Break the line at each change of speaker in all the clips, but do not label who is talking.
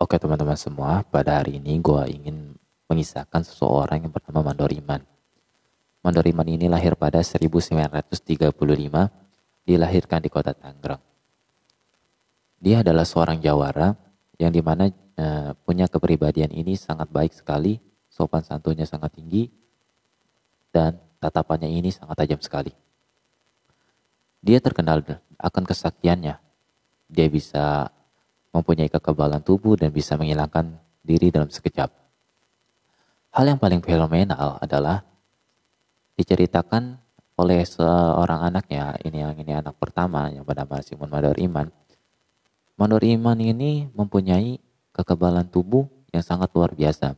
Oke teman-teman semua, pada hari ini gue ingin mengisahkan seseorang yang bernama Mandoriman. Mandoriman ini lahir pada 1935, dilahirkan di kota Tangerang. Dia adalah seorang jawara yang di mana e, punya kepribadian ini sangat baik sekali, sopan santunnya sangat tinggi, dan tatapannya ini sangat tajam sekali. Dia terkenal akan kesaktiannya. Dia bisa mempunyai kekebalan tubuh dan bisa menghilangkan diri dalam sekejap. Hal yang paling fenomenal adalah diceritakan oleh seorang anaknya, ini yang ini anak pertama yang bernama Simon Mandor Iman. Mandor Iman ini mempunyai kekebalan tubuh yang sangat luar biasa.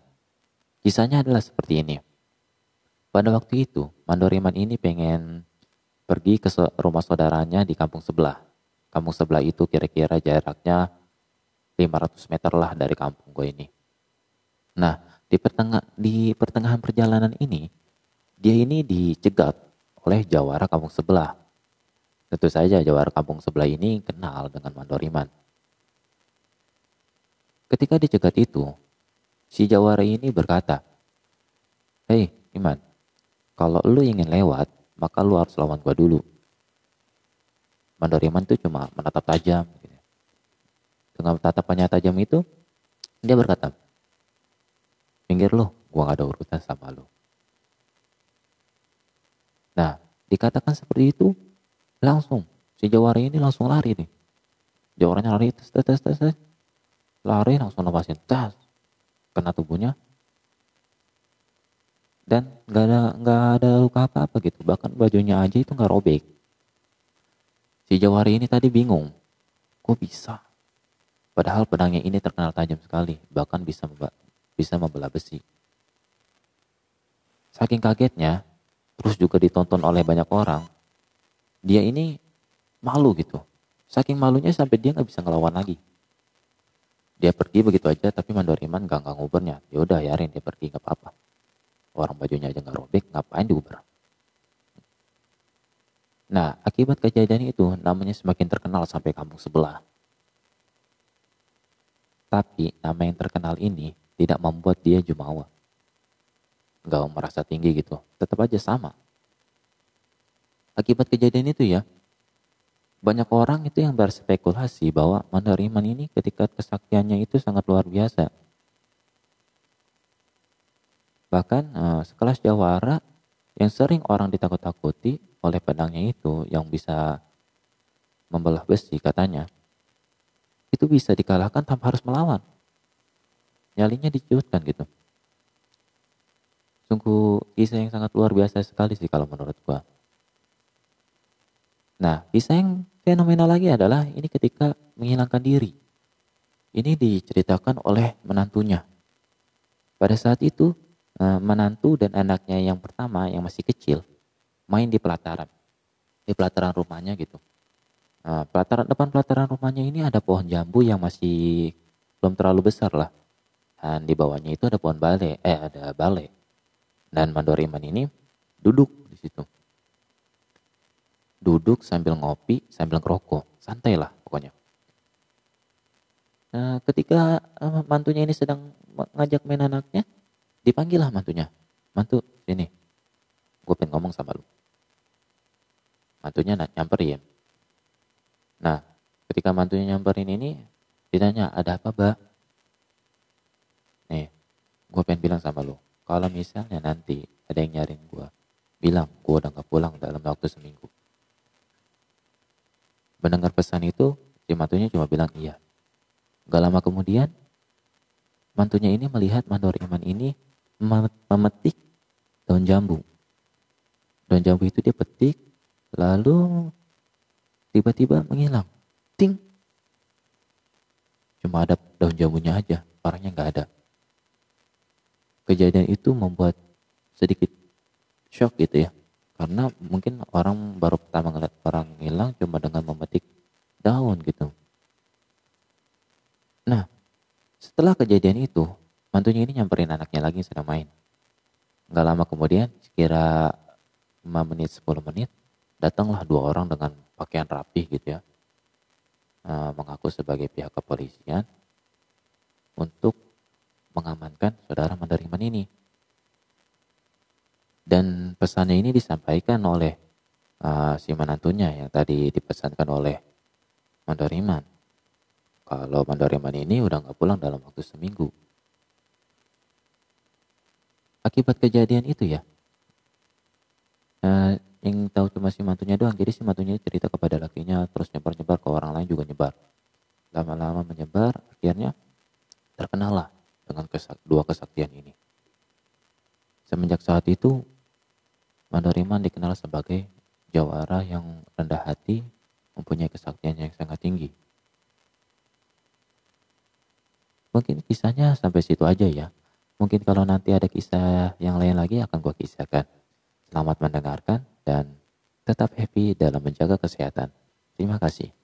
Kisahnya adalah seperti ini. Pada waktu itu, Mandor Iman ini pengen pergi ke rumah saudaranya di kampung sebelah. Kampung sebelah itu kira-kira jaraknya 500 meter lah dari kampung gue ini. Nah, di, pertengah, di pertengahan perjalanan ini, dia ini dicegat oleh jawara kampung sebelah. Tentu saja jawara kampung sebelah ini kenal dengan Mandoriman. Ketika dicegat itu, si jawara ini berkata, Hei Iman, kalau lu ingin lewat, maka lu harus lawan gua dulu. Mandoriman itu cuma menatap tajam, dengan tatapannya tajam itu, dia berkata, pinggir lo, gua gak ada urutan sama lo. Nah, dikatakan seperti itu, langsung si jawara ini langsung lari nih. Jawaranya lari, tes, tes, tes, tes, tes. lari langsung lepasin, tas, kena tubuhnya, dan nggak ada nggak ada luka apa apa gitu bahkan bajunya aja itu nggak robek si jawari ini tadi bingung kok bisa Padahal pedangnya ini terkenal tajam sekali, bahkan bisa bisa membelah besi. Saking kagetnya, terus juga ditonton oleh banyak orang, dia ini malu gitu. Saking malunya sampai dia nggak bisa ngelawan lagi. Dia pergi begitu aja, tapi Mandoriman gak nggak ngubernya. Ya udah, yarin dia pergi nggak apa-apa. Orang bajunya aja nggak robek, ngapain diuber? Nah, akibat kejadian itu namanya semakin terkenal sampai kampung sebelah. Tapi nama yang terkenal ini tidak membuat dia jumawa. Gak merasa tinggi gitu. Tetap aja sama. Akibat kejadian itu ya, banyak orang itu yang berspekulasi bahwa Mandariman ini ketika kesaktiannya itu sangat luar biasa. Bahkan eh, sekelas jawara yang sering orang ditakut-takuti oleh pedangnya itu yang bisa membelah besi katanya itu bisa dikalahkan tanpa harus melawan. Nyalinya diciutkan gitu. Sungguh kisah yang sangat luar biasa sekali sih kalau menurut gua. Nah, kisah yang fenomenal lagi adalah ini ketika menghilangkan diri. Ini diceritakan oleh menantunya. Pada saat itu, eh, menantu dan anaknya yang pertama yang masih kecil main di pelataran. Di pelataran rumahnya gitu. Nah, pelataran depan pelataran rumahnya ini ada pohon jambu yang masih belum terlalu besar lah. Dan di bawahnya itu ada pohon bale, eh ada bale. Dan Mandoriman ini duduk di situ. Duduk sambil ngopi, sambil ngerokok. Santai lah pokoknya. Nah, ketika uh, mantunya ini sedang ngajak main anaknya, dipanggil lah mantunya. Mantu, sini. Gue pengen ngomong sama lu. Mantunya nyamperin Nah, ketika mantunya nyamperin ini, ditanya, ada apa, Mbak? Nih, gue pengen bilang sama lo, kalau misalnya nanti ada yang nyariin gue, bilang gue udah gak pulang dalam waktu seminggu. Mendengar pesan itu, si mantunya cuma bilang iya. Gak lama kemudian, mantunya ini melihat Mandoriman ini memetik daun jambu. Daun jambu itu dia petik, lalu tiba-tiba menghilang. Ting. Cuma ada daun jambunya aja, orangnya nggak ada. Kejadian itu membuat sedikit shock gitu ya. Karena mungkin orang baru pertama ngeliat orang hilang cuma dengan memetik daun gitu. Nah, setelah kejadian itu, mantunya ini nyamperin anaknya lagi sedang main. Nggak lama kemudian, sekira 5 menit, 10 menit, datanglah dua orang dengan pakaian rapih gitu ya, uh, mengaku sebagai pihak kepolisian untuk mengamankan saudara Mandariman ini. Dan pesannya ini disampaikan oleh uh, si menantunya yang tadi dipesankan oleh Mandariman. Kalau Mandariman ini udah nggak pulang dalam waktu seminggu. Akibat kejadian itu ya, uh, yang tahu cuma si mantunya doang. Jadi si mantunya cerita kepada lakinya, terus nyebar-nyebar ke orang lain juga nyebar. Lama-lama menyebar, akhirnya terkenal lah dengan kesak, dua kesaktian ini. Semenjak saat itu, Mandoriman dikenal sebagai jawara yang rendah hati, mempunyai kesaktian yang sangat tinggi. Mungkin kisahnya sampai situ aja ya. Mungkin kalau nanti ada kisah yang lain lagi akan gue kisahkan. Selamat mendengarkan dan tetap happy dalam menjaga kesehatan. Terima kasih.